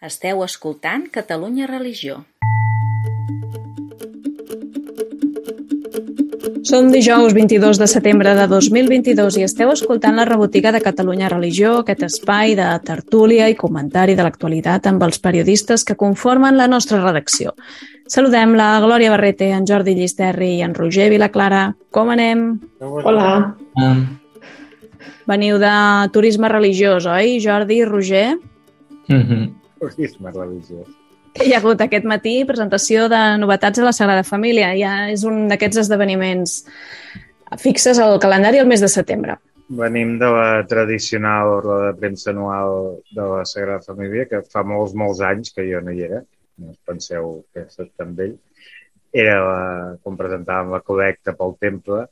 Esteu escoltant Catalunya Religió. Som dijous 22 de setembre de 2022 i esteu escoltant la rebotiga de Catalunya Religió, aquest espai de tertúlia i comentari de l'actualitat amb els periodistes que conformen la nostra redacció. Saludem la Glòria Barrete, en Jordi Llisterri i en Roger Vilaclara. Com anem? Hola. Veniu de turisme religiós, oi, Jordi i Roger? mm religiós. Que hi ha hagut aquest matí presentació de novetats a la Sagrada Família. Ja és un d'aquests esdeveniments fixes al calendari el mes de setembre. Venim de la tradicional roda de premsa anual de la Sagrada Família, que fa molts, molts anys que jo no hi era. No us penseu que estat tan vell. Era la, com presentàvem la col·lecta pel temple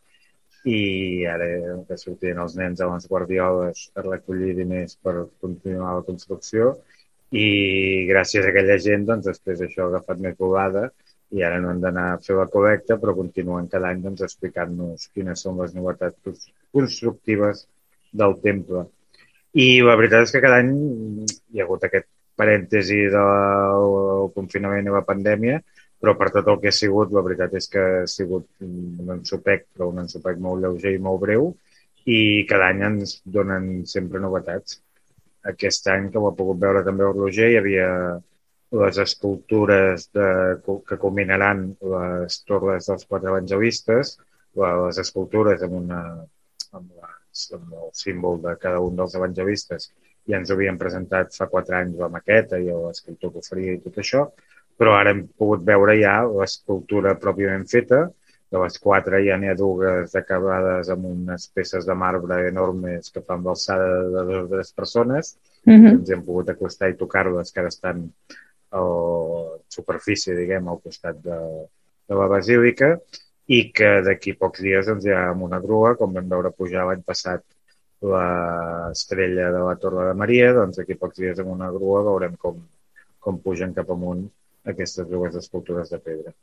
i ara que sortien els nens a les guardioles a recollir diners per continuar la construcció i gràcies a aquella gent, doncs, després això ha agafat més volada i ara no hem d'anar a fer la col·lecta, però continuen cada any doncs, explicant-nos quines són les novetats constructives del temple. I la veritat és que cada any hi ha hagut aquest parèntesi del confinament i la pandèmia, però per tot el que ha sigut, la veritat és que ha sigut un ensopec, però un ensopec molt lleuger i molt breu, i cada any ens donen sempre novetats aquest any, que ho ha pogut veure també el Roger, hi havia les escultures de, que culminaran les torres dels quatre evangelistes, les escultures amb, una, amb, les, amb el símbol de cada un dels evangelistes ja ens havien presentat fa quatre anys la maqueta i l'escriptor que oferia i tot això, però ara hem pogut veure ja l'escultura pròpiament feta, de les quatre ja n'hi ha dues acabades amb unes peces de marbre enormes que fan l'alçada de dues o tres persones. Mm -hmm. Ens hem pogut acostar i tocar-les, que ara estan a superfície, diguem, al costat de, de la basílica i que d'aquí pocs dies doncs, hi ha una grua, com vam veure pujar l'any passat l'estrella de la Torre de Maria, doncs d'aquí pocs dies amb una grua veurem com, com pugen cap amunt aquestes dues escultures de pedra.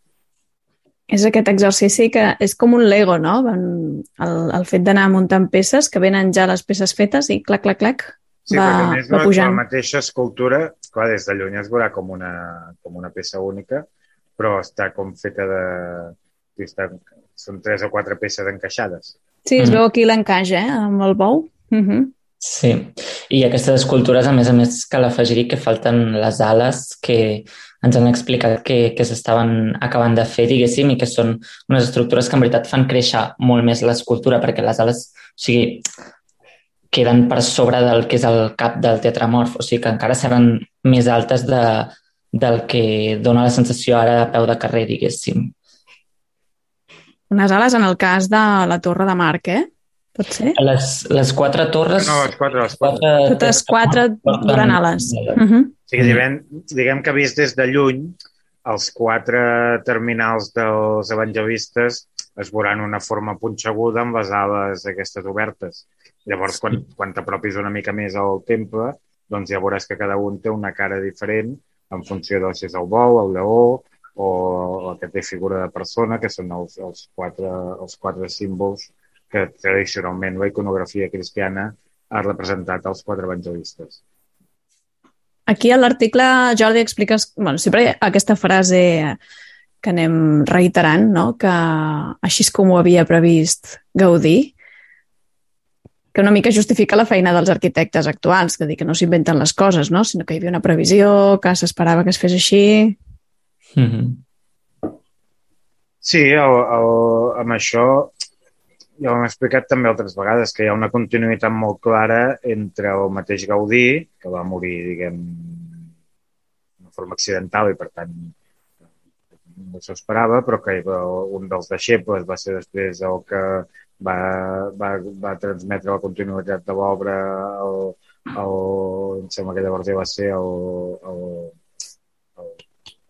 És aquest exercici que és com un Lego, no? El, el fet d'anar muntant peces, que venen ja les peces fetes i clac, clac, clac, Sí, va, perquè més va la, pujant. la mateixa escultura, clar, des de lluny es veurà com una, com una peça única, però està com feta de... Està, són tres o quatre peces encaixades. Sí, es Mm. veu aquí l'encaix, eh? Amb el bou. Uh -huh. Sí, i aquestes escultures, a més a més, cal afegir que falten les ales que ens han explicat que, que s'estaven acabant de fer, diguéssim, i que són unes estructures que en veritat fan créixer molt més l'escultura, perquè les ales, o sigui, queden per sobre del que és el cap del tetramorf, o sigui que encara seran més altes de, del que dona la sensació ara a peu de carrer, diguéssim. Unes ales en el cas de la Torre de Marc, eh? Pot ser? Les, les quatre torres... No, les quatre, les quatre. Totes quatre duran ales. Uh -huh. O sigui, diguem, diguem que vist des de lluny, els quatre terminals dels evangelistes es veuran una forma punxeguda amb les ales aquestes obertes. Llavors, quan, quan t'apropis una mica més al temple, doncs ja veuràs que cada un té una cara diferent en funció de si és el bou, el lleó o la que té figura de persona, que són els, els, quatre, els quatre símbols que tradicionalment la iconografia cristiana ha representat als quatre evangelistes. Aquí a l'article, Jordi, expliques bueno, sempre aquesta frase que anem reiterant, no? que així és com ho havia previst Gaudí, que una mica justifica la feina dels arquitectes actuals, que dir que no s'inventen les coses, no? sinó que hi havia una previsió, que s'esperava que es fes així... Mm -hmm. Sí, el, el, amb això ja ho hem explicat també altres vegades, que hi ha una continuïtat molt clara entre el mateix Gaudí, que va morir, diguem, de forma accidental i, per tant, no s'ho esperava, però que un dels deixebles va ser després el que va, va, va transmetre la continuïtat de l'obra al, al, em sembla que llavors ja va ser el, el, el,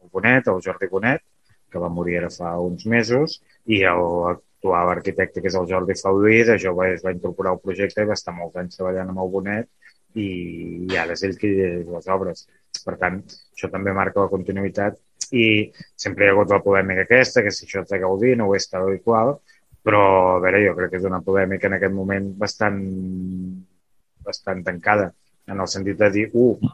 el Bonet, el Jordi Bonet, que va morir ara fa uns mesos, i l'actual arquitecte, que és el Jordi Faudí, de jove es va incorporar al projecte i va estar molts anys treballant amb el Bonet i, i ara és ell qui dirigeix les obres. Per tant, això també marca la continuïtat i sempre hi ha hagut la polèmica aquesta, que si això Gaudí no ho és tal i qual, però a veure, jo crec que és una polèmica en aquest moment bastant, bastant tancada. En el sentit de dir, uh,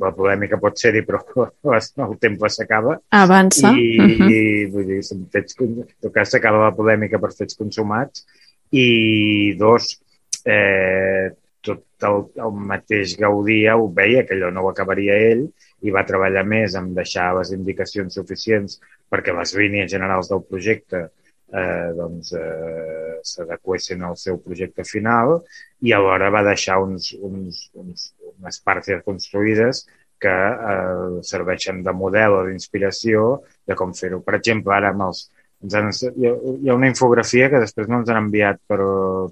la polèmica pot ser-hi, però el temps s'acaba. Avança. I, uh -huh. i vull dir, fets, en tot cas s'acaba la polèmica per fets consumats. I dos, eh, tot el, el mateix Gaudia ho veia, que allò no ho acabaria ell, i va treballar més en deixar les indicacions suficients perquè les línies generals del projecte eh, doncs, eh, s'adequessin al seu projecte final i alhora va deixar uns, uns, uns, unes parts ja construïdes que eh, serveixen de model o d'inspiració de com fer-ho. Per exemple, ara amb els, ens han, hi ha una infografia que després no ens han enviat per,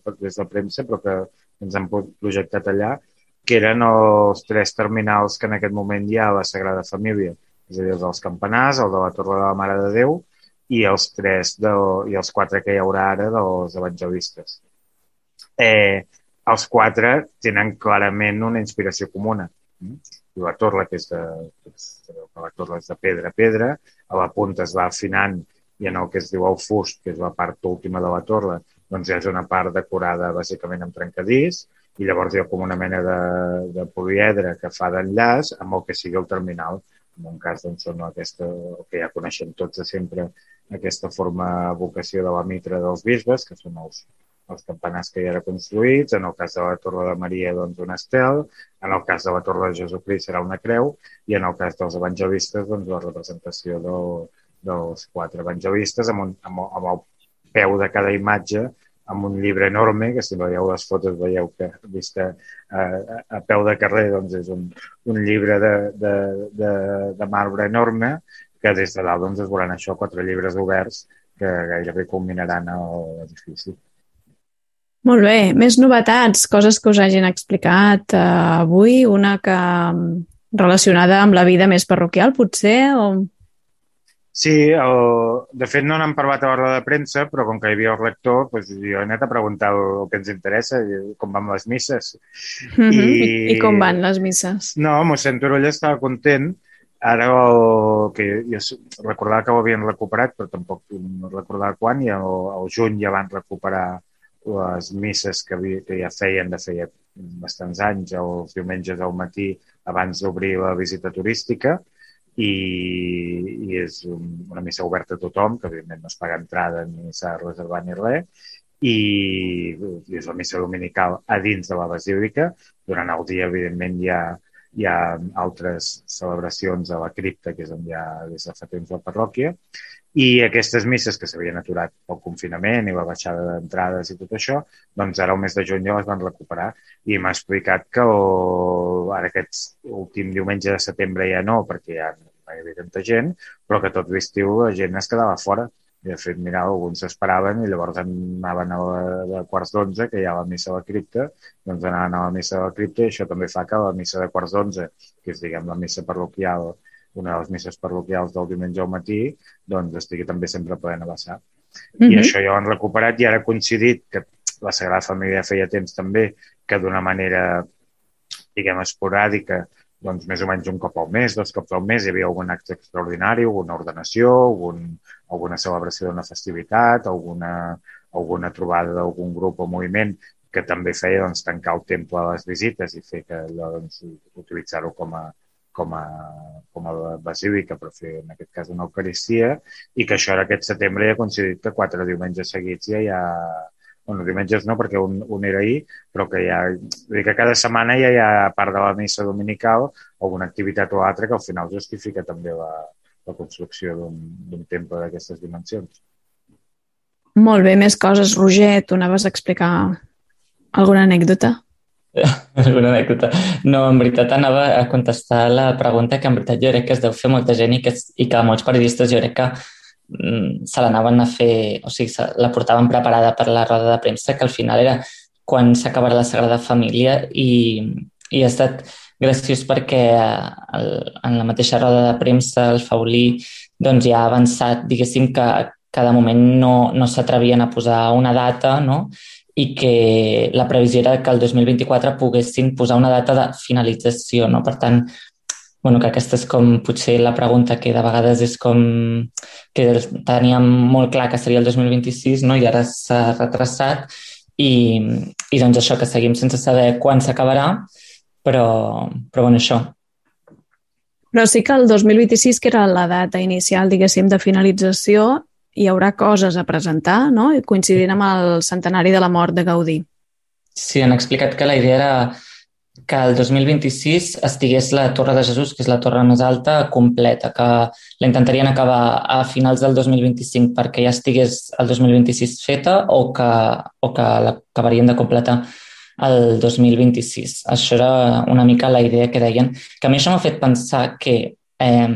per, des de premsa, però que ens han projectat allà, que eren els tres terminals que en aquest moment hi ha a la Sagrada Família, és a dir, els dels campanars, el de la Torre de la Mare de Déu i els tres de, i els quatre que hi haurà ara dels evangelistes. Eh, els quatre tenen clarament una inspiració comuna. I la torre, que és de, la torre és de pedra a pedra, a la punta es va afinant i en el que es diu el fust, que és la part última de la torre, doncs ha una part decorada bàsicament amb trencadís i llavors hi ha com una mena de, de poliedre que fa d'enllaç amb el que sigui el terminal. En un cas doncs, són aquesta, el que ja coneixem tots de sempre, aquesta forma vocació de la mitra dels bisbes, que són els, els campanars que hi era construïts, en el cas de la Torre de Maria, doncs, un estel, en el cas de la Torre de Jesucrist serà una creu, i en el cas dels evangelistes, doncs, la representació del, dels quatre evangelistes amb, un, amb, amb el peu de cada imatge amb un llibre enorme, que si veieu les fotos veieu que vista a, a, peu de carrer doncs és un, un llibre de, de, de, de marbre enorme que des de dalt doncs, es veuran això, quatre llibres oberts que gairebé culminaran l'edifici. Molt bé. Més novetats, coses que us hagin explicat uh, avui, una que mm, relacionada amb la vida més parroquial, potser? O... Sí, el... de fet no n'hem parlat a l'hora de premsa, però com que hi havia el rector, doncs jo he anat a preguntar el que ens interessa, com van les misses. Mm -hmm. I... I com van les misses? No, mossèn Turull estava content Ara, el, que jo recordava que ho havien recuperat, però tampoc no recordava quan, i al, al juny ja van recuperar les misses que, havia, que ja feien de feia bastants anys, els diumenges al matí abans d'obrir la visita turística, i, i és una missa oberta a tothom, que evidentment no es paga entrada ni s'ha de reservar ni res, i, i és la missa dominical a dins de la basílica. Durant el dia, evidentment, hi ha hi ha altres celebracions a la cripta, que és on hi ha des de fa temps la parròquia, i aquestes misses que s'havien aturat pel confinament i la baixada d'entrades i tot això, doncs ara el mes de juny ja les van recuperar. I m'ha explicat que el, ara aquest últim diumenge de setembre ja no, perquè ja no hi havia tanta gent, però que tot l'estiu la gent es quedava fora. I de fet, mira, alguns s'esperaven i llavors anaven a la, de quarts d'onze, que hi ha la missa a la cripta, doncs anaven a la missa a la cripta i això també fa que la missa de quarts d'onze, que és, diguem, la missa parroquial, una de les misses parroquials del diumenge al matí, doncs estigui també sempre plena a vessar. Mm -hmm. I això ja ho han recuperat i ara ha coincidit que la Sagrada Família feia temps també que d'una manera, diguem, esporàdica, doncs més o menys un cop al mes, dos cops al mes, hi havia algun acte extraordinari, alguna ordenació, algun, alguna celebració d'una festivitat, alguna, alguna trobada d'algun grup o moviment que també feia doncs, tancar el temple a les visites i fer que doncs, utilitzar-ho com a, com a, com a basílica, però fer en aquest cas una eucaristia, i que això ara aquest setembre ja ha coincidit que quatre diumenges seguits ja hi ha... Bueno, diumenges no, perquè un, un era ahir, però que ja... Vull dir que cada setmana ja hi ha, a part de la missa dominical, alguna activitat o altra que al final justifica també la, la construcció d'un temple d'aquestes dimensions. Molt bé, més coses. Roger, tu anaves a explicar alguna anècdota? alguna anècdota. No, en veritat anava a contestar la pregunta que en veritat jo crec que es deu fer molta gent i que, i que molts periodistes jo crec que mm, se l'anaven a fer, o sigui, la portaven preparada per la roda de premsa, que al final era quan s'acabarà la Sagrada Família i, i ha estat graciós perquè eh, el, en la mateixa roda de premsa el Faulí doncs, ja ha avançat, diguéssim, que cada moment no, no s'atrevien a posar una data no? I que la previsió era que el 2024 poguessin posar una data de finalització. No? Per tant, bueno, que aquesta és com potser la pregunta que de vegades és com que teníem molt clar que seria el 2026 no? i ara s'ha retrasat i, i doncs això que seguim sense saber quan s'acabarà però, però bueno, això. Però sí que el 2026, que era la data inicial, diguéssim, de finalització, hi haurà coses a presentar, no? I coincidint amb el centenari de la mort de Gaudí. Sí, han explicat que la idea era que el 2026 estigués la Torre de Jesús, que és la torre més alta, completa, que la intentarien acabar a finals del 2025 perquè ja estigués el 2026 feta o que, o que l'acabarien de completar el 2026. Això era una mica la idea que deien, que a mi això m'ha fet pensar que eh,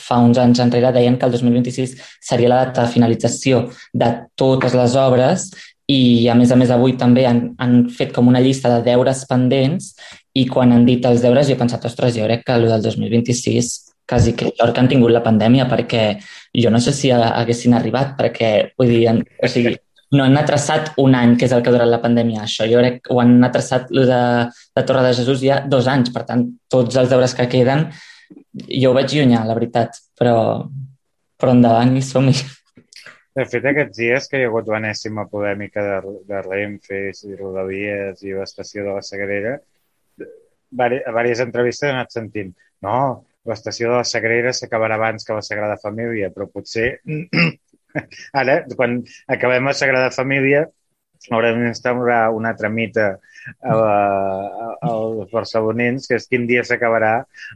fa uns anys enrere deien que el 2026 seria la data de finalització de totes les obres i a més a més avui també han, han fet com una llista de deures pendents i quan han dit els deures jo he pensat, ostres, jo crec que el del 2026 quasi que sort que han tingut la pandèmia perquè jo no sé si haguessin arribat perquè, vull dir, en, o sigui, no han atrasat un any, que és el que ha durat la pandèmia, això. Jo crec que ho han atrasat de, de Torre de Jesús ja dos anys, per tant, tots els deures que queden jo ho veig llunyà, la veritat, però, però endavant i som-hi. De fet, aquests dies que hi ha hagut l'enèsima polèmica de, de Renfe i Rodalies i l'estació de la Sagrera, a diverses entrevistes he anat sentint no, l'estació de la Sagrera s'acabarà abans que la Sagrada Família, però potser ara, quan acabem la Sagrada Família, haurem d'instaurar una altra mita a la, a, als barcelonins, que és quin dia s'acabarà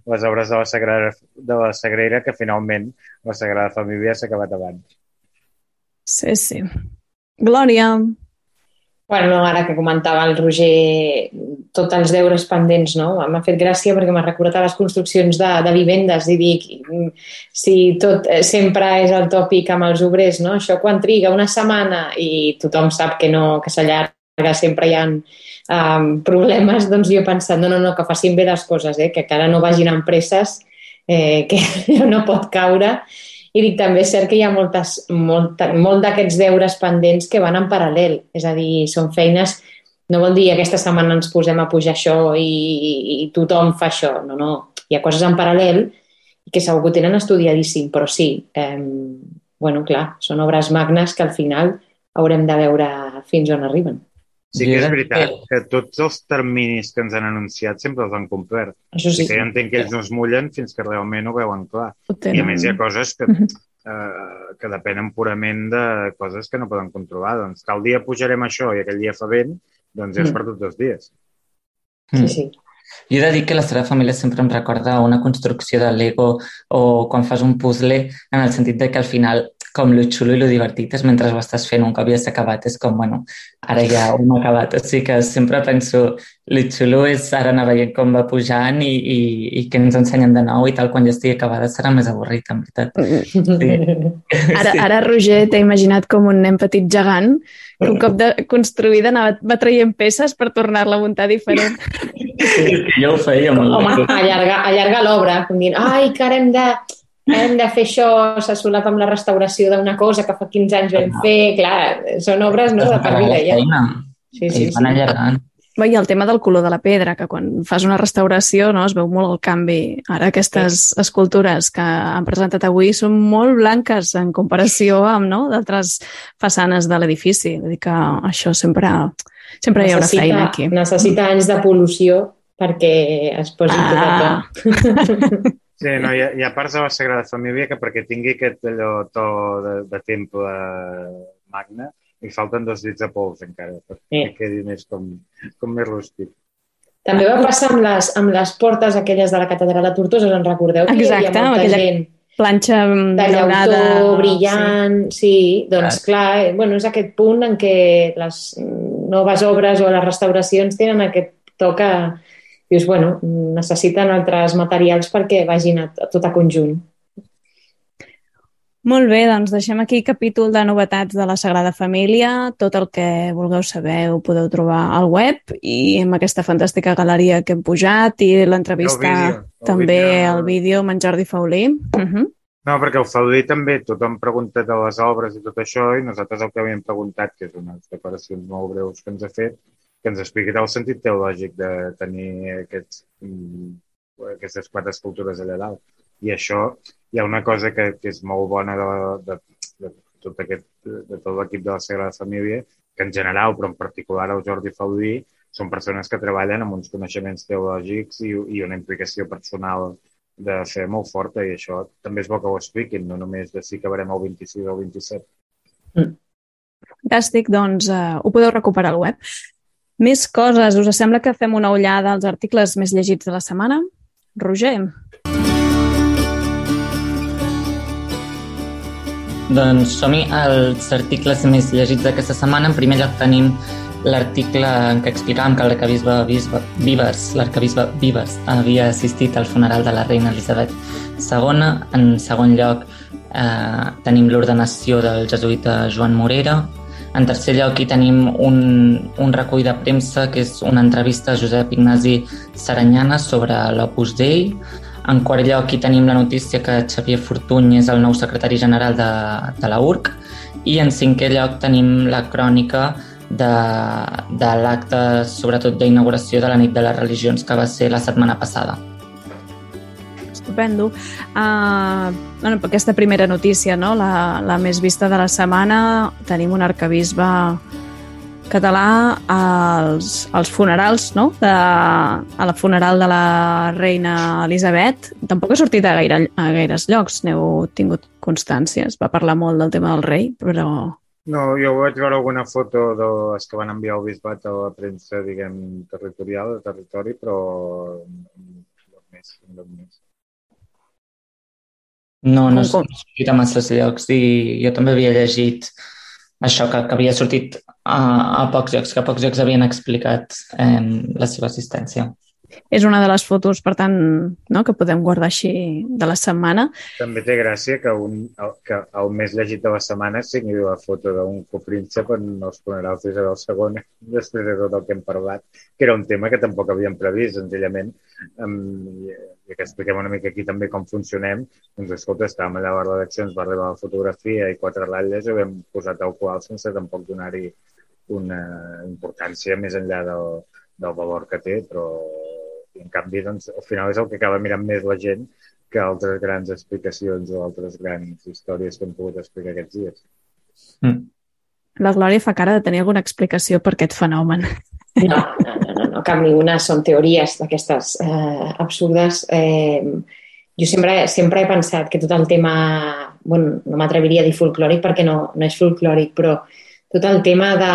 les obres de la, Sagrada, de la Sagrera, que finalment la Sagrada Família s'ha acabat abans. Sí, sí. Glòria, Bueno, ara que comentava el Roger tots els deures pendents, no? M'ha fet gràcia perquè m'ha recordat a les construccions de, de vivendes i dic, si tot eh, sempre és el tòpic amb els obrers, no? Això quan triga una setmana i tothom sap que no, que s'allarga, sempre hi ha um, problemes, doncs jo he pensat, no, no, no, que facin bé les coses, eh? que encara no vagin amb presses, eh, que no pot caure i dic, també és cert que hi ha moltes, molt, molt d'aquests deures pendents que van en paral·lel. És a dir, són feines... No vol dir aquesta setmana ens posem a pujar això i, i, i tothom fa això. No, no. Hi ha coses en paral·lel que segur que ho tenen estudiadíssim, però sí, eh, bueno, clar, són obres magnes que al final haurem de veure fins on arriben. Sí que és veritat que tots els terminis que ens han anunciat sempre els han complert. Això sí. I que jo entenc que ells no es mullen fins que realment ho veuen clar. I a més hi ha coses que, eh, que depenen purament de coses que no poden controlar. Doncs tal dia pujarem això i aquell dia fa vent, doncs ja és per tots els dies. Sí, sí. Jo he de dir que la seva família sempre em recorda una construcció de Lego o quan fas un puzzle en el sentit de que al final com lo xulo i lo divertit és mentre ho estàs fent un cop ja s'ha acabat, és com, bueno, ara ja ho hem acabat. O sigui que sempre penso, lo xulo és ara anar veient com va pujant i, i, i que ens ensenyen de nou i tal, quan ja estigui acabada serà més avorrit, en veritat. Sí. Ara, ara Roger t'ha imaginat com un nen petit gegant que un cop de construïda anava, va traient peces per tornar-la a muntar diferent. Sí, jo ho feia molt Home, allargar, allargar l'obra, com dient, ai, que ara hem de hem de fer això, s'ha solat amb la restauració d'una cosa que fa 15 anys vam fer, clar, són obres no, de per vida ja. Sí, sí, sí. allargant. I el tema del color de la pedra, que quan fas una restauració no, es veu molt el canvi. Ara aquestes sí. escultures que han presentat avui són molt blanques en comparació amb no, d'altres façanes de l'edifici. Vull dir que això sempre, sempre necessita, hi haurà feina aquí. Necessita anys de pol·lució perquè es posi ah. tot a. Sí, no, hi ha, hi ha parts de la Sagrada Família que perquè tingui aquest allò to de, de temple magne, i falten dos dits de pols encara, perquè sí. quedi més com, com més rústic. També va passar amb les, amb les portes aquelles de la catedral de Tortosa, us en recordeu? Que Exacte, hi havia molta gent planxa de llautó, brillant, sí. sí. Doncs clar, clar eh, bueno, és aquest punt en què les noves obres o les restauracions tenen aquest toc que, dius, bueno, necessiten altres materials perquè vagin a, a tot a conjunt. Molt bé, doncs deixem aquí capítol de novetats de la Sagrada Família. Tot el que vulgueu saber ho podeu trobar al web i amb aquesta fantàstica galeria que hem pujat i l'entrevista també al vídeo amb en Jordi Faulí. Uh -huh. No, perquè el Faulí també tothom pregunta de les obres i tot això i nosaltres el que havíem preguntat, que és unes declaracions molt breus que ens ha fet, que ens expliqui el sentit teològic de tenir aquests, mm, aquestes quatre escultures allà dalt. I això, hi ha una cosa que, que és molt bona de, de, de, tot aquest, de tot l'equip de la Sagrada Família, que en general, però en particular el Jordi Faudí, són persones que treballen amb uns coneixements teològics i, i una implicació personal de fer molt forta i això també és bo que ho expliquin, no només de si acabarem el 26 o el 27. Mm. Fantàstic, doncs uh, ho podeu recuperar al web. Més coses, us sembla que fem una ullada als articles més llegits de la setmana? Roger? Doncs som-hi als articles més llegits d'aquesta setmana. En primer lloc tenim l'article en què explicàvem que l'arcabisbe Vives, l'arcabisbe Vives havia assistit al funeral de la reina Elisabet II. En segon lloc eh, tenim l'ordenació del jesuïta Joan Morera. En tercer lloc hi tenim un, un recull de premsa que és una entrevista a Josep Ignasi Saranyana sobre l'Opus Dei. En quart lloc hi tenim la notícia que Xavier Fortuny és el nou secretari general de, de la URC. I en cinquè lloc tenim la crònica de, de l'acte, sobretot d'inauguració de la nit de les religions que va ser la setmana passada estupendo. Uh, bueno, aquesta primera notícia, no? la, la més vista de la setmana, tenim un arcabisbe català als, als funerals, no? De, a la funeral de la reina Elisabet. Tampoc ha sortit a, gaire, a gaires llocs, n'heu tingut constàncies. Va parlar molt del tema del rei, però... No, jo vaig veure alguna foto dels que van enviar el bisbat a la premsa, diguem, territorial, de territori, però no més, no més. No, no, he sortit a masses llocs i jo també havia llegit això, que, que havia sortit a, a pocs llocs, que a pocs llocs havien explicat eh, la seva assistència. És una de les fotos, per tant, no, que podem guardar així de la setmana. També té gràcia que, un, que el més llegit de la setmana sigui la foto d'un copríncep en els funerals d'Isabel II, després de tot el que hem parlat, que era un tema que tampoc havíem previst, senzillament. Um, i que expliquem una mica aquí també com funcionem, doncs escolta, estàvem allà a les redaccions, va arribar la fotografia i quatre ratlles i ho vam posar tal qual sense tampoc donar-hi una importància més enllà del, del valor que té, però en canvi, doncs, al final és el que acaba mirant més la gent que altres grans explicacions o altres grans històries que hem pogut explicar aquests dies. Mm. La Glòria fa cara de tenir alguna explicació per aquest fenomen. No, no, no, no, no cap ni una. Són teories d'aquestes eh, absurdes. Eh, jo sempre, sempre he pensat que tot el tema, bueno, no m'atreviria a dir folclòric perquè no, no és folclòric, però tot el tema de,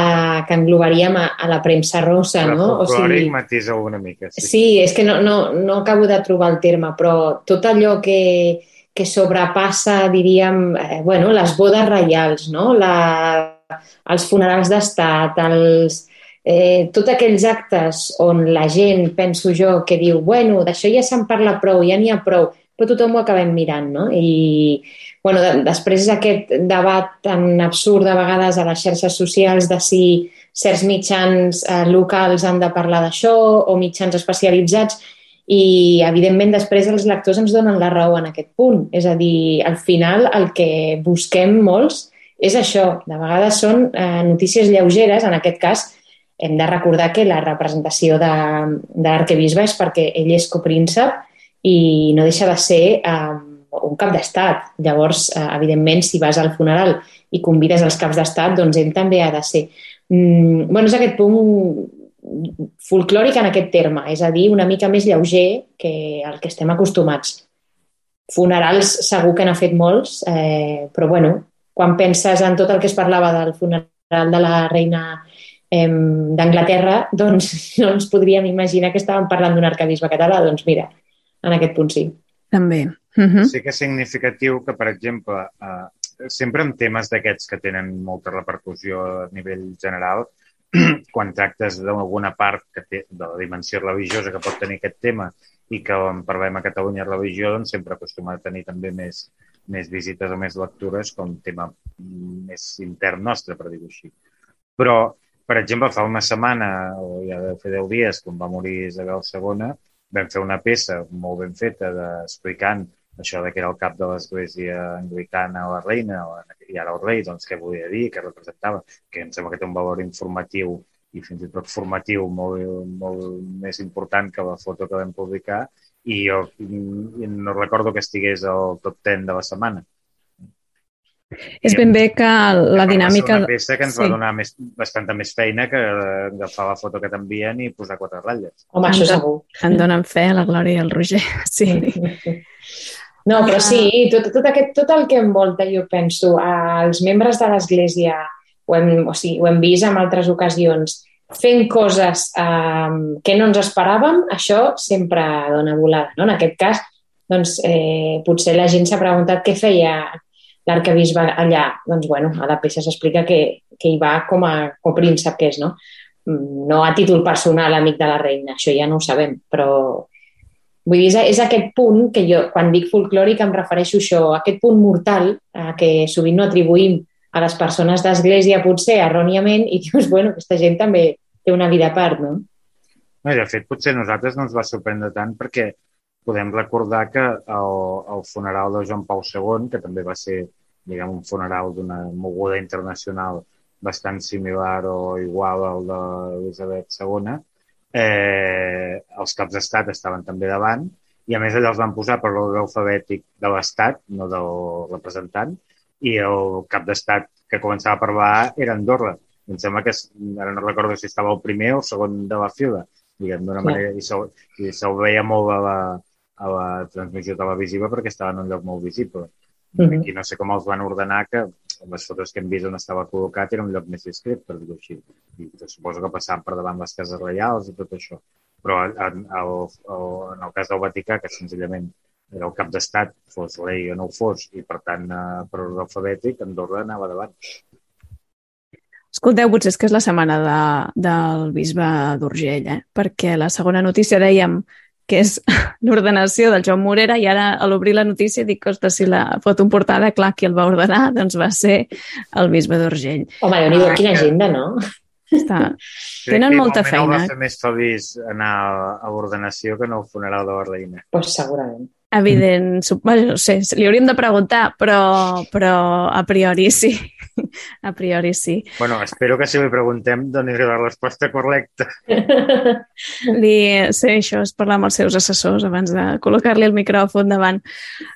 que englobaríem a, a la premsa rosa, no? O sigui, matisa una mica. Sí. sí, és que no, no, no acabo de trobar el terme, però tot allò que, que sobrepassa, diríem, eh, bueno, les bodes reials, no? La, els funerals d'estat, els, eh, tots aquells actes on la gent, penso jo, que diu, bueno, d'això ja se'n parla prou, ja n'hi ha prou, però tothom ho acabem mirant, no? I, bueno, de, després aquest debat tan absurd a vegades a les xarxes socials de si certs mitjans eh, locals han de parlar d'això o mitjans especialitzats i, evidentment, després els lectors ens donen la raó en aquest punt. És a dir, al final el que busquem molts és això. De vegades són eh, notícies lleugeres, en aquest cas hem de recordar que la representació de, de l'arquebisbe és perquè ell és copríncep i no deixa de ser eh, un cap d'estat. Llavors, eh, evidentment, si vas al funeral i convides els caps d'estat, doncs ell també ha de ser. Mm, bueno, és aquest punt folclòric en aquest terme, és a dir, una mica més lleuger que el que estem acostumats. Funerals segur que n'ha fet molts, eh, però bueno, quan penses en tot el que es parlava del funeral de la reina eh, d'Anglaterra, doncs no ens podríem imaginar que estàvem parlant d'un arcabisbe català. Doncs mira, en aquest punt sí. També. Uh mhm. -huh. Sí que és significatiu que, per exemple, eh, sempre en temes d'aquests que tenen molta repercussió a nivell general, quan tractes d'alguna part que té, de la dimensió religiosa que pot tenir aquest tema i que en parlem a Catalunya religió, doncs sempre acostuma a tenir també més, més visites o més lectures com tema més intern nostre, per dir-ho així. Però per exemple, fa una setmana, o ja deu fer deu dies, quan va morir Isabel II, vam fer una peça molt ben feta de, explicant això de que era el cap de l'església anglicana o la reina, o, i ara el rei, doncs què volia dir, què representava, que em sembla que té un valor informatiu i fins i tot formatiu molt, molt més important que la foto que vam publicar i jo i no recordo que estigués al top 10 de la setmana. És ben bé que la dinàmica... Va ser una peça que ens sí. va donar més, bastanta més feina que agafar la foto que t'envien i posar quatre ratlles. Home, això segur. En donen fe la Glòria i el Roger, sí. No, però sí, tot, tot, aquest, tot el que envolta, jo penso, als membres de l'Església, ho hem, o sigui, ho hem vist en altres ocasions, fent coses eh, que no ens esperàvem, això sempre dona volada. No? En aquest cas, doncs, eh, potser la gent s'ha preguntat què feia l'arcabisbe allà. Doncs, bueno, a la peça s'explica que, que hi va com a, com a príncep que és, no? Mm, no a títol personal, amic de la reina, això ja no ho sabem, però vull dir, és, aquest punt que jo, quan dic folclòric, em refereixo a això, aquest punt mortal eh, que sovint no atribuïm a les persones d'església, potser erròniament, i dius, bueno, aquesta gent també té una vida a part, no? No, de fet, potser a nosaltres no ens va sorprendre tant perquè podem recordar que el, el funeral de Joan Pau II, que també va ser diguem, un funeral d'una moguda internacional bastant similar o igual al d'Elisabet II, eh, els caps d'estat estaven també davant i a més allà els van posar per l'ordre alfabètic de l'estat, no del representant, i el cap d'estat que començava a parlar era Andorra. Em sembla que, ara no recordo si estava el primer o el segon de la fila, diguem, d'una manera, i se'l veia molt a la, a la transmissió televisiva perquè estava en un lloc molt visible. Uh -huh. I no sé com els van ordenar que les fotos que hem vist on estava col·locat era un lloc més discret, per dir-ho així. I suposo que passaven per davant les cases reials i tot això. Però en, en, el, en el cas del Vaticà, que senzillament era el cap d'estat, fos rei o no ho fos, i per tant, eh, per ordre alfabètic, Andorra anava davant. Escolteu, potser és que és la setmana de, del bisbe d'Urgell, eh? perquè la segona notícia dèiem que és l'ordenació del Joan Morera, i ara a l'obrir la notícia dic, ostres, si la foto en portada, clar, qui el va ordenar, doncs va ser el bisbe d'Urgell. Home, déu nhi ah, quina agenda, no? Està... Tenen molta feina. Va fer més feliç anar a l'ordenació que no al funeral de la reina. Pues segurament. Evident, bueno, no sé, li hauríem de preguntar, però, però a priori sí. A priori sí. Bueno, espero que si li preguntem doni la resposta correcta. Li, sí, això és parlar amb els seus assessors abans de col·locar-li el micròfon davant.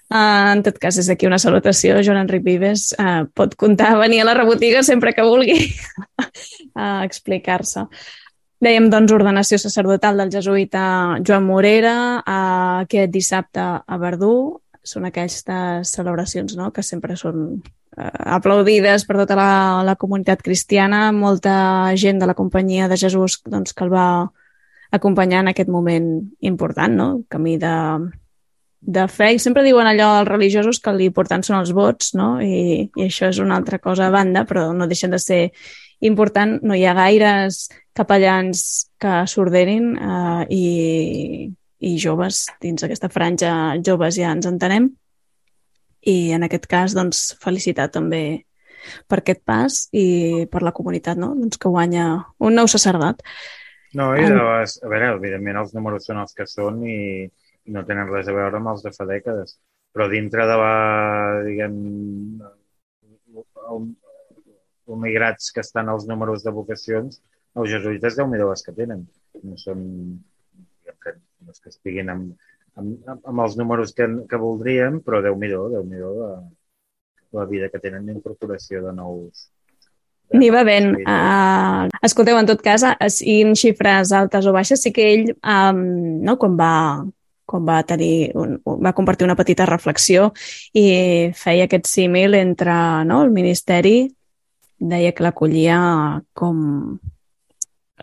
Uh, en tot cas, és aquí una salutació. Joan Enric Vives uh, pot comptar venir a la rebotiga sempre que vulgui a explicar-se. Dèiem, doncs, ordenació sacerdotal del jesuïta Joan Morera uh, aquest dissabte a Verdú. Són aquestes celebracions no? que sempre són uh, aplaudides per tota la, la comunitat cristiana. Molta gent de la companyia de Jesús doncs, que el va acompanyar en aquest moment important, no? camí de, de fe. I sempre diuen allò als religiosos que l'important són els vots, no? I, i això és una altra cosa a banda, però no deixen de ser important. No hi ha gaires capellans que s'ordenin eh, i, i joves, dins aquesta franja joves ja ens entenem. I en aquest cas, doncs, felicitar també per aquest pas i per la comunitat, no? doncs que guanya un nou sacerdot. No, i de les, a veure, evidentment els números són els que són i, i no tenen res a veure amb els de fa dècades. Però dintre de la, diguem, migrats que estan als números de vocacions, els jesuïtes, déu nhi les que tenen. No són que, no és que estiguin amb, amb, amb els números que, que voldríem, però déu nhi déu nhi la, la vida que tenen d'incorporació de nous, N'hi va ben. Uh, escolteu, en tot cas, siguin xifres altes o baixes, sí que ell, um, no, quan va, quan va tenir un, va compartir una petita reflexió i feia aquest símil entre no, el Ministeri deia que l'acollia com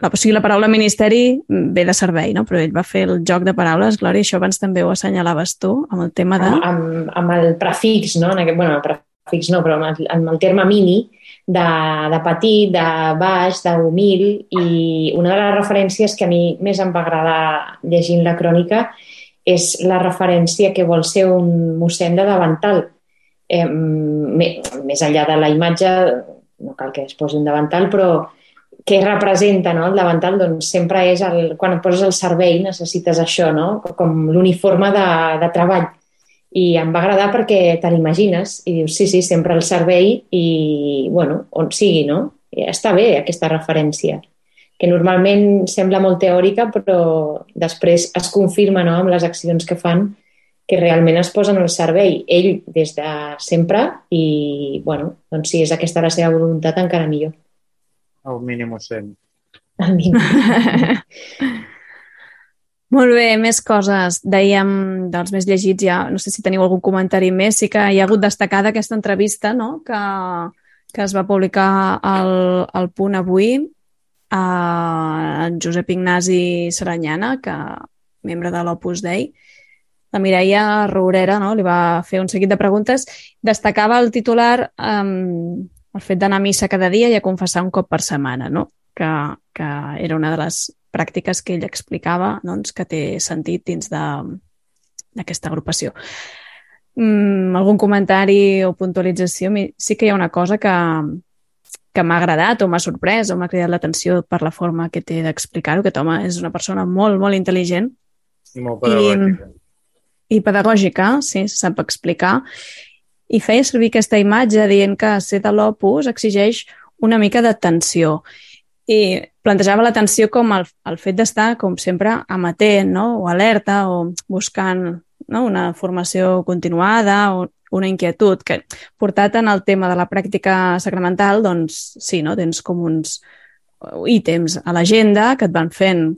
la, o sigui, la paraula ministeri ve de servei, no? però ell va fer el joc de paraules, Glòria, això abans també ho assenyalaves tu, amb el tema de... Amb, amb, amb el prefix, no? En aquest, bueno, el prefix no, però amb el, amb el terme mini, de, de petit, de baix, d'humil, i una de les referències que a mi més em va agradar llegint la crònica és la referència que vol ser un mossèn de davantal. Eh, més enllà de la imatge, no cal que es posi un davantal, però què representa no? el davantal? Doncs sempre és el, quan et poses al servei necessites això, no? com l'uniforme de, de treball. I em va agradar perquè te l'imagines i dius, sí, sí, sempre al servei i, bueno, on sigui, no? I està bé aquesta referència, que normalment sembla molt teòrica, però després es confirma no? amb les accions que fan que realment es posen al servei ell des de sempre i, bueno, doncs si és aquesta la seva voluntat, encara millor. El mínim sent. El mínim. Molt bé, més coses. Dèiem dels més llegits, ja no sé si teniu algun comentari més, sí que hi ha hagut destacada aquesta entrevista no? que, que es va publicar al, al punt avui a en Josep Ignasi Saranyana, que membre de l'Opus Dei, la Mireia Rourera no? li va fer un seguit de preguntes. Destacava el titular um, el fet d'anar a missa cada dia i a confessar un cop per setmana, no? que, que era una de les pràctiques que ell explicava doncs, que té sentit dins d'aquesta agrupació. Mm, algun comentari o puntualització? Sí que hi ha una cosa que, que m'ha agradat o m'ha sorprès o m'ha cridat l'atenció per la forma que té d'explicar-ho. Aquest home és una persona molt, molt intel·ligent. I molt pedagògica. I, i pedagògica, sí, sap explicar, i feia servir aquesta imatge dient que ser de l'opus exigeix una mica d'atenció. I plantejava l'atenció com el, el fet d'estar, com sempre, amatent, no? o alerta, o buscant no? una formació continuada, o una inquietud, que portat en el tema de la pràctica sacramental, doncs sí, no? tens com uns ítems a l'agenda que et van fent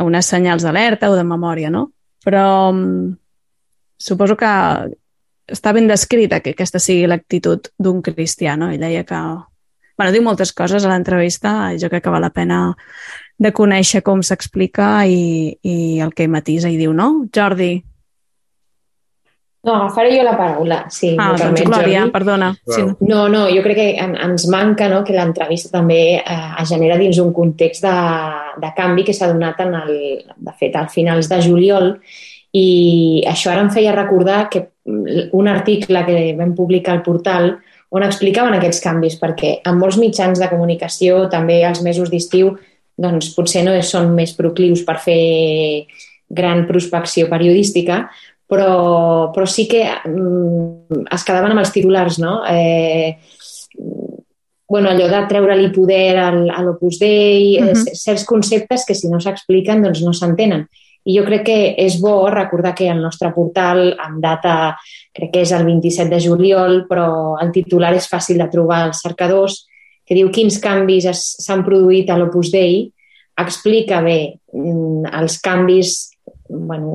unes senyals d'alerta o de memòria, no? Però suposo que està ben descrita que aquesta sigui l'actitud d'un cristià, no? Ell deia que... bueno, diu moltes coses a l'entrevista jo crec que val la pena de conèixer com s'explica i, i el que matisa i diu, no? Jordi. No, agafaré jo la paraula, sí. Ah, doncs permet, Glòria, Jordi. perdona. Sí. No, no, jo crec que en, ens manca no, que l'entrevista també eh, es genera dins un context de, de canvi que s'ha donat en el, de fet, al finals de juliol i això ara em feia recordar que un article que vam publicar al portal on explicaven aquests canvis, perquè en molts mitjans de comunicació, també als mesos d'estiu, doncs potser no són més proclius per fer gran prospecció periodística, però, però sí que mm, es quedaven amb els titulars, no? Eh, bueno, allò de treure-li poder al, a l'Opus Dei, uh -huh. certs conceptes que si no s'expliquen doncs no s'entenen. I jo crec que és bo recordar que el nostre portal, amb data, crec que és el 27 de juliol, però el titular és fàcil de trobar als cercadors, que diu quins canvis s'han produït a l'Opus Dei, explica bé mm, els canvis bueno,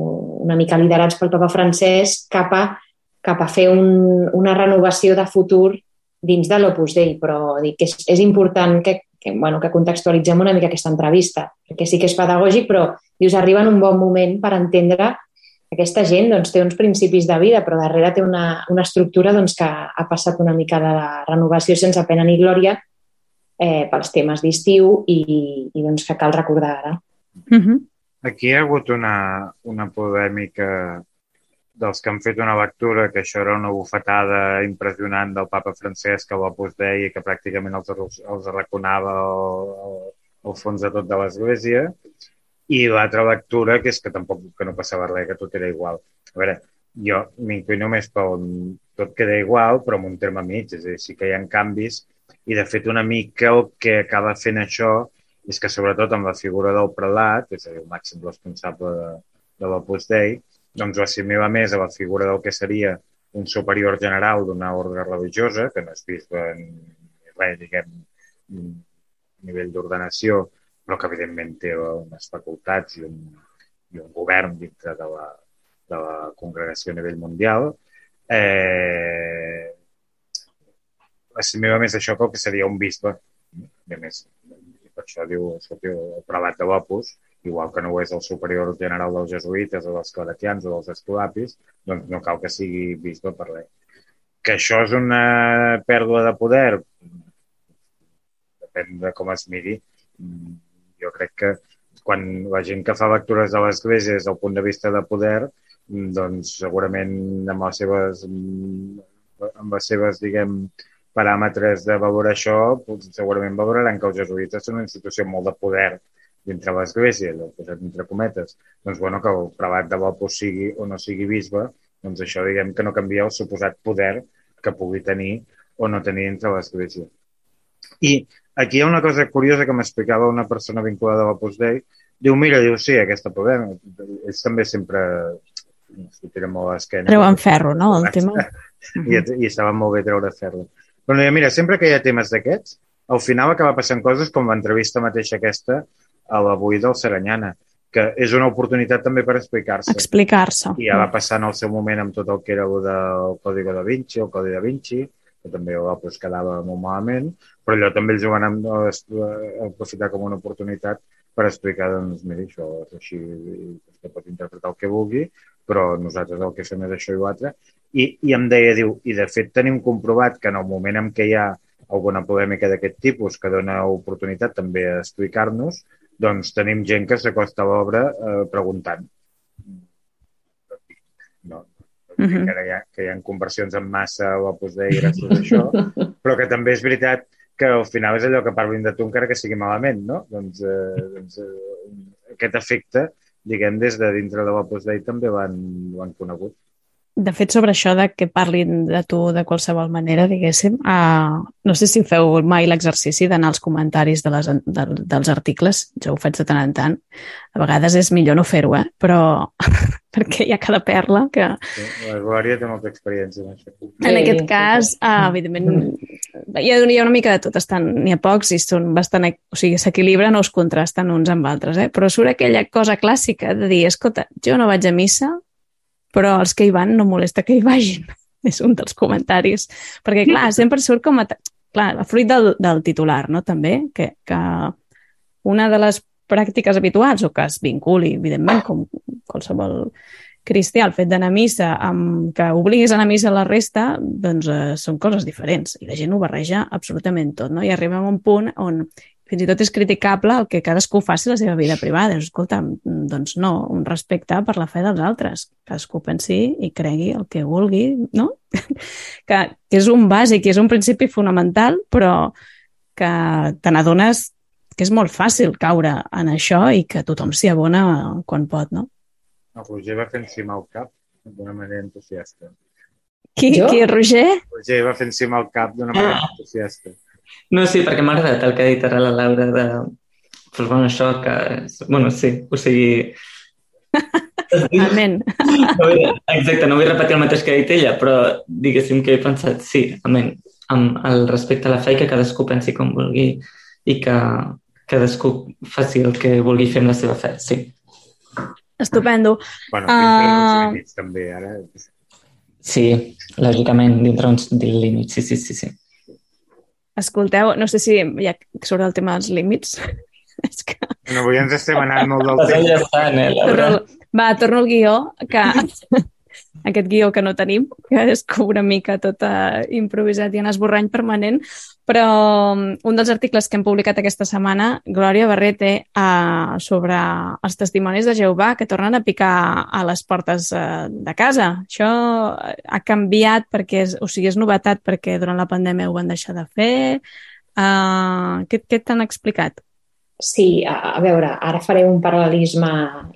una mica liderats pel papa francès cap a, cap a fer un, una renovació de futur dins de l'Opus Dei, però dic és, és important que, que, bueno, que contextualitzem una mica aquesta entrevista, perquè sí que és pedagògic, però dius, arriba en un bon moment per entendre aquesta gent doncs, té uns principis de vida, però darrere té una, una estructura doncs, que ha passat una mica de renovació sense pena ni glòria eh, pels temes d'estiu i, i doncs, que cal recordar ara. Mm -hmm. Aquí hi ha hagut una, una polèmica dels que han fet una lectura que això era una bufetada impressionant del papa francès que l'Opus Dei que pràcticament els, els arraconava al, al fons de tot de l'Església i l'altra lectura, que és que tampoc que no passava res, que tot era igual. A veure, jo m'inclino més on tot queda igual, però en un terme mig, és a dir, sí que hi ha canvis i de fet una mica el que acaba fent això és que sobretot amb la figura del prelat, és a dir, el màxim responsable de, de l'Opus Dei, doncs ho assimila més a la figura del que seria un superior general d'una ordre religiosa, que no és bisbe ni res, diguem, nivell d'ordenació, però que evidentment té unes facultats i un, i un govern dintre de la, de la congregació a nivell mundial. Eh, assimila més això que el que seria un bisbe. A més, per això diu, diu el prelat de l'Opus, igual que no ho és el superior general dels jesuïtes o dels claretians o dels escolapis, doncs no cal que sigui bisbe per res. Que això és una pèrdua de poder? Depèn de com es miri jo crec que quan la gent que fa lectures de l'Església des del punt de vista de poder, doncs segurament amb les seves, amb les seves diguem, paràmetres de valorar això, doncs segurament valoraran que els jesuïtes són una institució molt de poder dintre l'Església, allò posat entre cometes. Doncs, bueno, que el prelat de l'Opus sigui o no sigui bisbe, doncs això diguem que no canvia el suposat poder que pugui tenir o no tenir entre l'Església. I aquí hi ha una cosa curiosa que m'explicava una persona vinculada a l'Opus Dei. Diu, mira, diu, sí, aquesta problema. Ells també sempre s'ho tira molt a l'esquena. Treuen ferro, no, el tema? I, i saben molt bé treure ferro. Però mira, sempre que hi ha temes d'aquests, al final acaba passant coses com l'entrevista mateixa aquesta a l'avui del Seranyana, que és una oportunitat també per explicar-se. Explicar-se. I ja va passar en el seu moment amb tot el que era el del Codi da Vinci, el Codi da Vinci, que també oh, pues, quedava molt malament, però allò també ells ho van aprofitar com una oportunitat per explicar, doncs, mira, això és així, que pot interpretar el que vulgui, però nosaltres el que fem és això i l'altre. I, I em deia, diu, i de fet tenim comprovat que en el moment en què hi ha alguna polèmica d'aquest tipus que dona oportunitat també a explicar-nos, doncs tenim gent que s'acosta a l'obra eh, preguntant. No, uh -huh. que, hi ha, que hi ha conversions en massa o Opus Dei gràcies a això, però que també és veritat que al final és allò que parlin de tu encara que sigui malament, no? Doncs, eh, doncs eh, aquest efecte, diguem, des de dintre de l'Opus Dei també l'han conegut. De fet, sobre això de que parlin de tu de qualsevol manera, diguéssim, uh, no sé si feu mai l'exercici d'anar als comentaris de les, de, dels articles, jo ho faig de tant en tant. A vegades és millor no fer-ho, eh? però perquè hi ha cada perla que... Sí, la Glòria té molta experiència en això. En aquest cas, uh, evidentment, hi ha, hi ha una mica de tot, estan, n'hi ha pocs i són bastant, o sigui, s'equilibren o es contrasten uns amb altres, eh? però surt aquella cosa clàssica de dir, escolta, jo no vaig a missa, però els que hi van no molesta que hi vagin. És un dels comentaris. Perquè, clar, sempre surt com a... Clar, a fruit del, del titular, no?, també, que, que una de les pràctiques habituals o que es vinculi, evidentment, com qualsevol cristià, el fet d'anar a missa, amb que obliguis a anar a missa a la resta, doncs eh, són coses diferents i la gent ho barreja absolutament tot, no? I arribem a un punt on fins i tot és criticable el que cadascú faci la seva vida privada. Escolta, doncs no, un respecte per la fe dels altres. Cadascú pensi i cregui el que vulgui, no? que, que és un bàsic i és un principi fonamental, però que te n'adones que és molt fàcil caure en això i que tothom s'hi abona quan pot, no? El Roger va fer encima el cap d'una manera entusiasta. Qui, jo? qui, Roger? Roger va fer encima el cap d'una manera ah. entusiasta. No, sí, perquè m'ha agradat el que ha dit ara la Laura de... Pues, bueno, això que... Bueno, sí, o sigui... Amén. No exacte, no vull repetir el mateix que ha dit ella, però diguéssim que he pensat, sí, amén, amb el respecte a la fe i que cadascú pensi com vulgui i que cadascú faci el que vulgui fer amb la seva fe, sí. Estupendo. Bueno, dintre uh... límits, també, ara. Sí, lògicament, dintre uns límits, sí, sí, sí, sí. Escolteu, no sé si ja sobre el tema dels límits. És que... No, avui ens estem anant molt del temps. Estan, eh, Torno, va, torno al guió, que aquest guió que no tenim, que és una mica tot uh, improvisat i en esborrany permanent, però um, un dels articles que hem publicat aquesta setmana, Glòria Barrete, uh, sobre els testimonis de Jehovà que tornen a picar a les portes uh, de casa. Això ha canviat perquè, és, o sigui, és novetat perquè durant la pandèmia ho van deixar de fer. Uh, què què t'han explicat? Sí, a, a veure, ara faré un paral·lelisme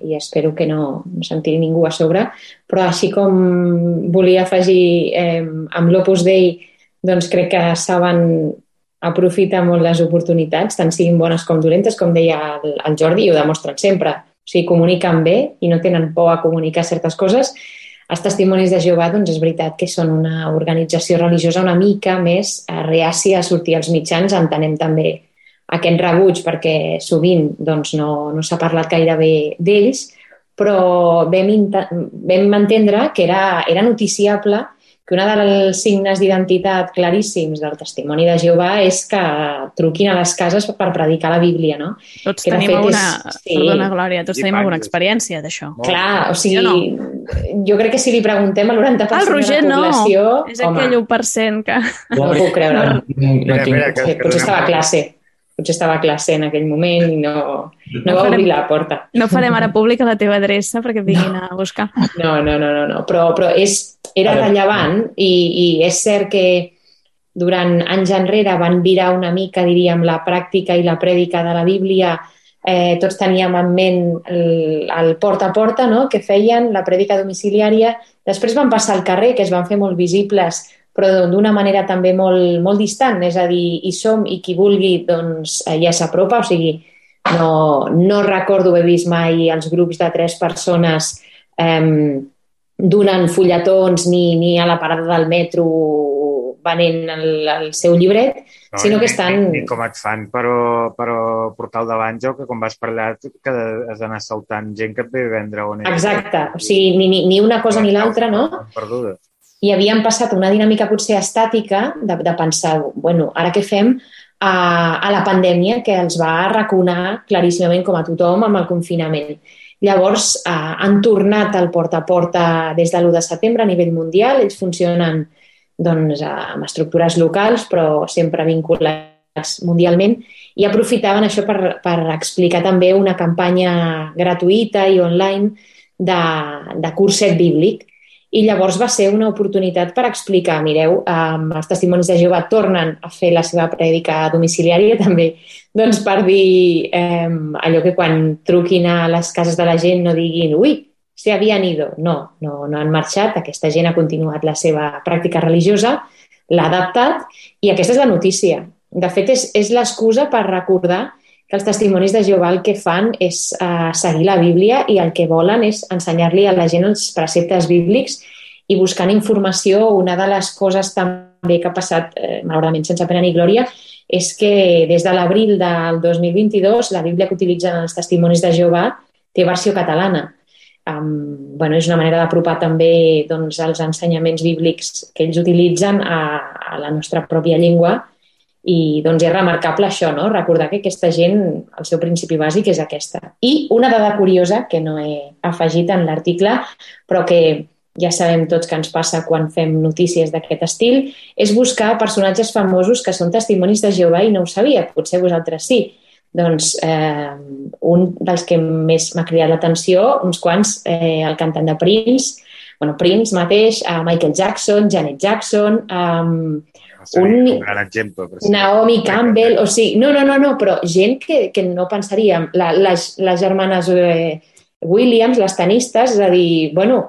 i espero que no, no sentiri ningú a sobre, però així com volia afegir eh, amb l'Opus Dei, doncs crec que saben aprofitar molt les oportunitats, tant siguin bones com dolentes, com deia el, el Jordi, i ho demostren sempre. O sigui, comuniquen bé i no tenen por a comunicar certes coses. Els testimonis de Jehovà, doncs és veritat que són una organització religiosa una mica més reàcia a sortir als mitjans, entenem també aquest rebuig perquè sovint doncs, no, no s'ha parlat gaire bé d'ells, però vam, vam entendre que era, era noticiable que un dels signes d'identitat claríssims del testimoni de Jehovà és que truquin a les cases per predicar la Bíblia, no? Tots que tenim alguna, és... sí. perdona, Glòria, tots tenim alguna experiència d'això. Clar, o sigui, jo, no. jo crec que si li preguntem al 90% el Roger, de la població... no, és home, aquell 1% que... No ho puc creure. No, no, no, no, no, potser, potser estava a classe potser estava a classe en aquell moment i no, no, no va farem, obrir la porta. No farem ara pública la teva adreça perquè vinguin no. a buscar. No, no, no, no, no. però, però és, era rellevant i, i és cert que durant anys enrere van virar una mica, diríem, la pràctica i la prèdica de la Bíblia eh, tots teníem en ment el, el porta a porta no? que feien, la prèdica domiciliària. Després van passar al carrer, que es van fer molt visibles però d'una manera també molt, molt distant, és a dir, hi som i qui vulgui doncs, eh, ja s'apropa, o sigui, no, no recordo haver vist mai els grups de tres persones eh, donant fulletons ni, ni a la parada del metro venent el, el seu llibret, no, sinó que estan... Ni, ni com et fan, però, però portal davant jo, que quan vas per allà que has d'anar saltant gent que et ve a vendre on Exacte, o sigui, ni, ni, ni una cosa ni l'altra, no? Perdudes. I havíem passat una dinàmica potser estàtica de, de pensar, bueno, ara què fem a, a la pandèmia que els va arraconar claríssimament com a tothom amb el confinament. Llavors, eh, han tornat al porta a porta des de l'1 de setembre a nivell mundial. Ells funcionen doncs, amb estructures locals, però sempre vinculats mundialment, i aprofitaven això per, per explicar també una campanya gratuïta i online de, de curset bíblic i llavors va ser una oportunitat per explicar, mireu, eh, els testimonis de Jehovà tornen a fer la seva prèdica domiciliària també, doncs per dir eh, allò que quan truquin a les cases de la gent no diguin ui, se havien ido. No, no, no han marxat, aquesta gent ha continuat la seva pràctica religiosa, l'ha adaptat i aquesta és la notícia. De fet, és, és l'excusa per recordar que els testimonis de Jehovà el que fan és uh, seguir la Bíblia i el que volen és ensenyar-li a la gent els preceptes bíblics i buscant informació, una de les coses també que ha passat, eh, malauradament sense pena ni glòria, és que des de l'abril del 2022 la Bíblia que utilitzen els testimonis de Jehovà té versió catalana. Um, bueno, és una manera d'apropar també doncs, els ensenyaments bíblics que ells utilitzen a, a la nostra pròpia llengua i doncs és remarcable això, no? recordar que aquesta gent, el seu principi bàsic és aquesta. I una dada curiosa que no he afegit en l'article, però que ja sabem tots que ens passa quan fem notícies d'aquest estil, és buscar personatges famosos que són testimonis de Jehovà i no ho sabia, potser vosaltres sí. Doncs eh, un dels que més m'ha cridat l'atenció, uns quants, eh, el cantant de Prince, bueno, Prince mateix, eh, Michael Jackson, Janet Jackson, eh, un, un gran exemple. Naomi Campbell, o sigui, no, no, no, no però gent que, que no pensaríem, la, les, les germanes eh, Williams, les tenistes, és a dir, bueno,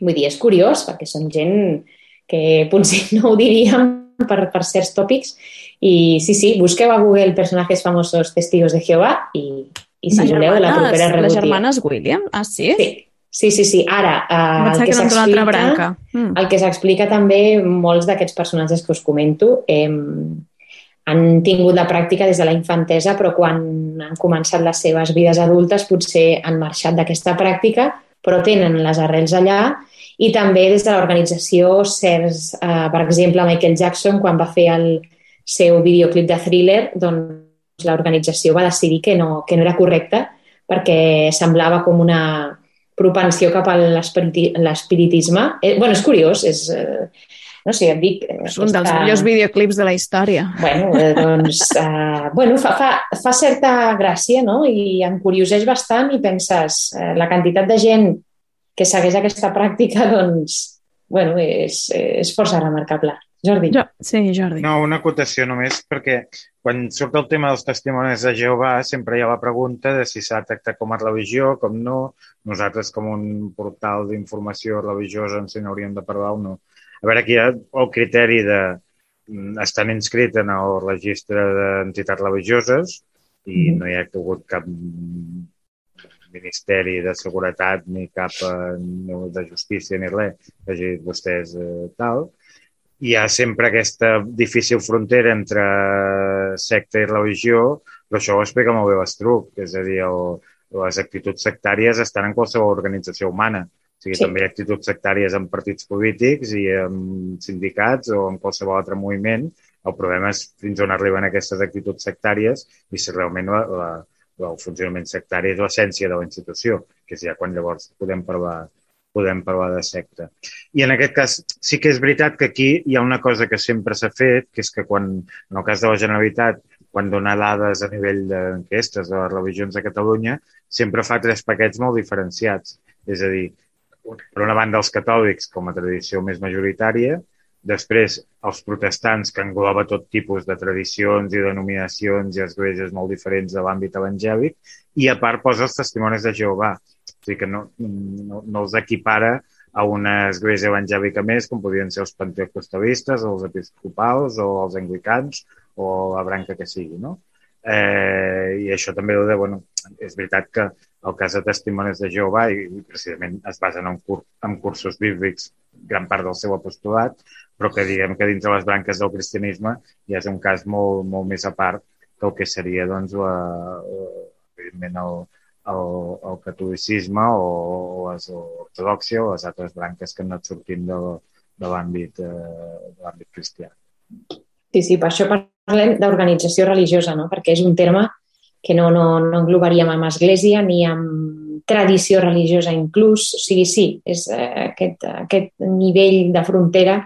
vull dir, és curiós, perquè són gent que potser no ho diríem per, per certs tòpics, i sí, sí, busqueu a Google personatges famosos testigos de Jehovà i, i si voleu, la propera rebutia. Les germanes Williams? Ah, sí? Sí, Sí, sí, sí. Ara, eh, el, que s'explica, branca. Mm. el que s'explica també, molts d'aquests personatges que us comento eh, han tingut la pràctica des de la infantesa, però quan han començat les seves vides adultes potser han marxat d'aquesta pràctica, però tenen les arrels allà i també des de l'organització certs, eh, per exemple, Michael Jackson, quan va fer el seu videoclip de thriller, doncs l'organització va decidir que no, que no era correcte perquè semblava com una, propensió cap a l'espiritisme. Eh, bueno, és curiós, és... Eh, no sé, et dic... Eh, és un dels millors videoclips de la història. Bueno, eh, doncs, eh, bueno fa, fa, fa certa gràcia, no? I em curioseix bastant i penses, eh, la quantitat de gent que segueix aquesta pràctica, doncs, bueno, és, és força remarcable. Jordi. Jo, sí, Jordi. No, una acotació només, perquè quan surt el tema dels testimonis de Jehovà sempre hi ha la pregunta de si s'ha tractat com a religió, com no. Nosaltres, com un portal d'informació religiosa, ens n'hauríem de parlar o no. A veure, aquí hi ha el criteri de mm, estan inscrit en el registre d'entitats religioses i mm. no hi ha hagut cap Ministeri de Seguretat ni cap eh, de Justícia ni res que hagi dit vostès eh, tal hi ha sempre aquesta difícil frontera entre secta i religió, però això ho explica molt bé l'Estruc, és a dir, el, les actituds sectàries estan en qualsevol organització humana. O sigui, sí. també hi ha actituds sectàries en partits polítics i en sindicats o en qualsevol altre moviment. El problema és fins on arriben aquestes actituds sectàries i si realment la, la, el funcionament sectari és l'essència de la institució, que és ja quan llavors podem parlar podem parlar de secta. I en aquest cas sí que és veritat que aquí hi ha una cosa que sempre s'ha fet, que és que quan, en el cas de la Generalitat, quan dona dades a nivell d'enquestes de les religions de Catalunya, sempre fa tres paquets molt diferenciats. És a dir, per una banda els catòlics com a tradició més majoritària, després els protestants, que engloba tot tipus de tradicions i denominacions i esglésies molt diferents de l'àmbit evangèlic, i a part posa els testimonis de Jehovà, sigui que no, no, no els equipara a una església evangèlica més, com podrien ser els pentecostalistes, els episcopals o els anglicans o la branca que sigui, no? Eh, I això també ho de, bueno, és veritat que el cas de Testimonis de Jehovà i, i precisament es basen en, cur en cursos bíblics gran part del seu apostolat, però que diguem que dins de les branques del cristianisme ja és un cas molt, molt més a part que el que seria doncs, la, evidentment el, el, el catolicisme o, o l'ortodoxia o les altres branques que han anat sortint de, de l'àmbit eh, cristià. Sí, sí, per això parlem d'organització religiosa, no? perquè és un terme que no, no, no englobaríem amb església ni amb tradició religiosa inclús. O sigui, sí, és eh, aquest, aquest nivell de frontera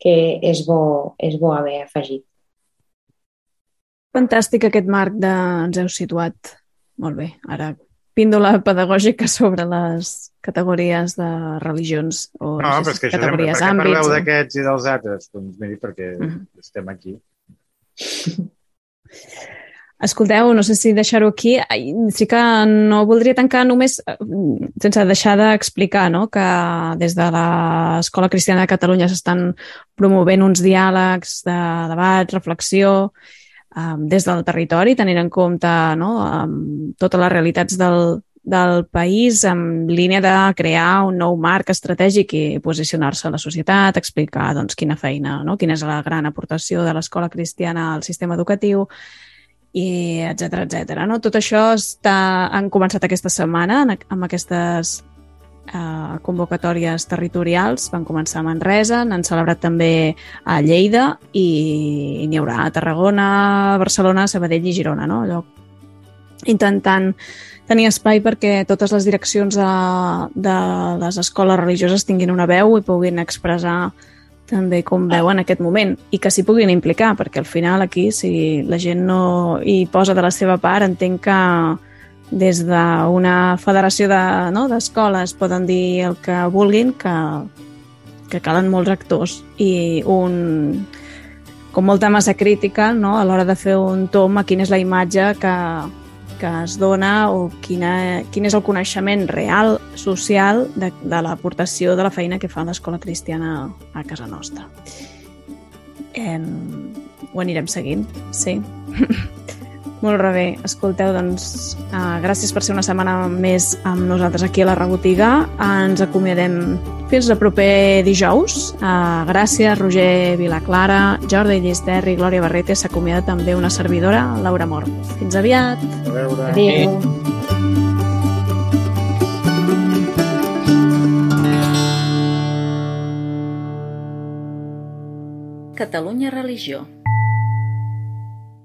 que és bo, és bo haver afegit. Fantàstic aquest marc de... ens heu situat. Molt bé. Ara, píndola pedagògica sobre les categories de religions o no, no però és que categories, sempre, per què parleu d'aquests i dels altres? Doncs miri, perquè. -huh. estem aquí. Escolteu, no sé si deixar-ho aquí. Sí que no voldria tancar només eh, sense deixar d'explicar no? que des de l'Escola Cristiana de Catalunya s'estan promovent uns diàlegs de debat, reflexió, um, des del territori, tenint en compte no, um, totes les realitats del, del país en línia de crear un nou marc estratègic i posicionar-se a la societat, explicar doncs, quina feina, no? quina és la gran aportació de l'escola cristiana al sistema educatiu, i etc etc. No? Tot això està, han començat aquesta setmana amb aquestes eh, convocatòries territorials. Van començar a Manresa, n'han celebrat també a Lleida i, i n'hi haurà a Tarragona, Barcelona, Sabadell i Girona, no? Allò, intentant tenir espai perquè totes les direccions de, de les escoles religioses tinguin una veu i puguin expressar també com veuen aquest moment i que s'hi puguin implicar, perquè al final aquí si la gent no hi posa de la seva part entenc que des d'una federació d'escoles de, no, poden dir el que vulguin, que, que calen molts actors i un, com molta massa crítica no, a l'hora de fer un tom a quina és la imatge que, que es dona o quina, quin és el coneixement real, social, de, de l'aportació de la feina que fa l'escola cristiana a casa nostra. Eh, ho anirem seguint, sí. Molt bé. Escolteu, doncs, uh, gràcies per ser una setmana més amb nosaltres aquí a la rebotiga. Ens acomiadem fins el proper dijous. Uh, gràcies, Roger Vilaclara, Jordi Llisterri, Glòria Barrete. S'acomiada també una servidora, Laura Mort. Fins aviat. A veure. Adéu. Catalunya Religió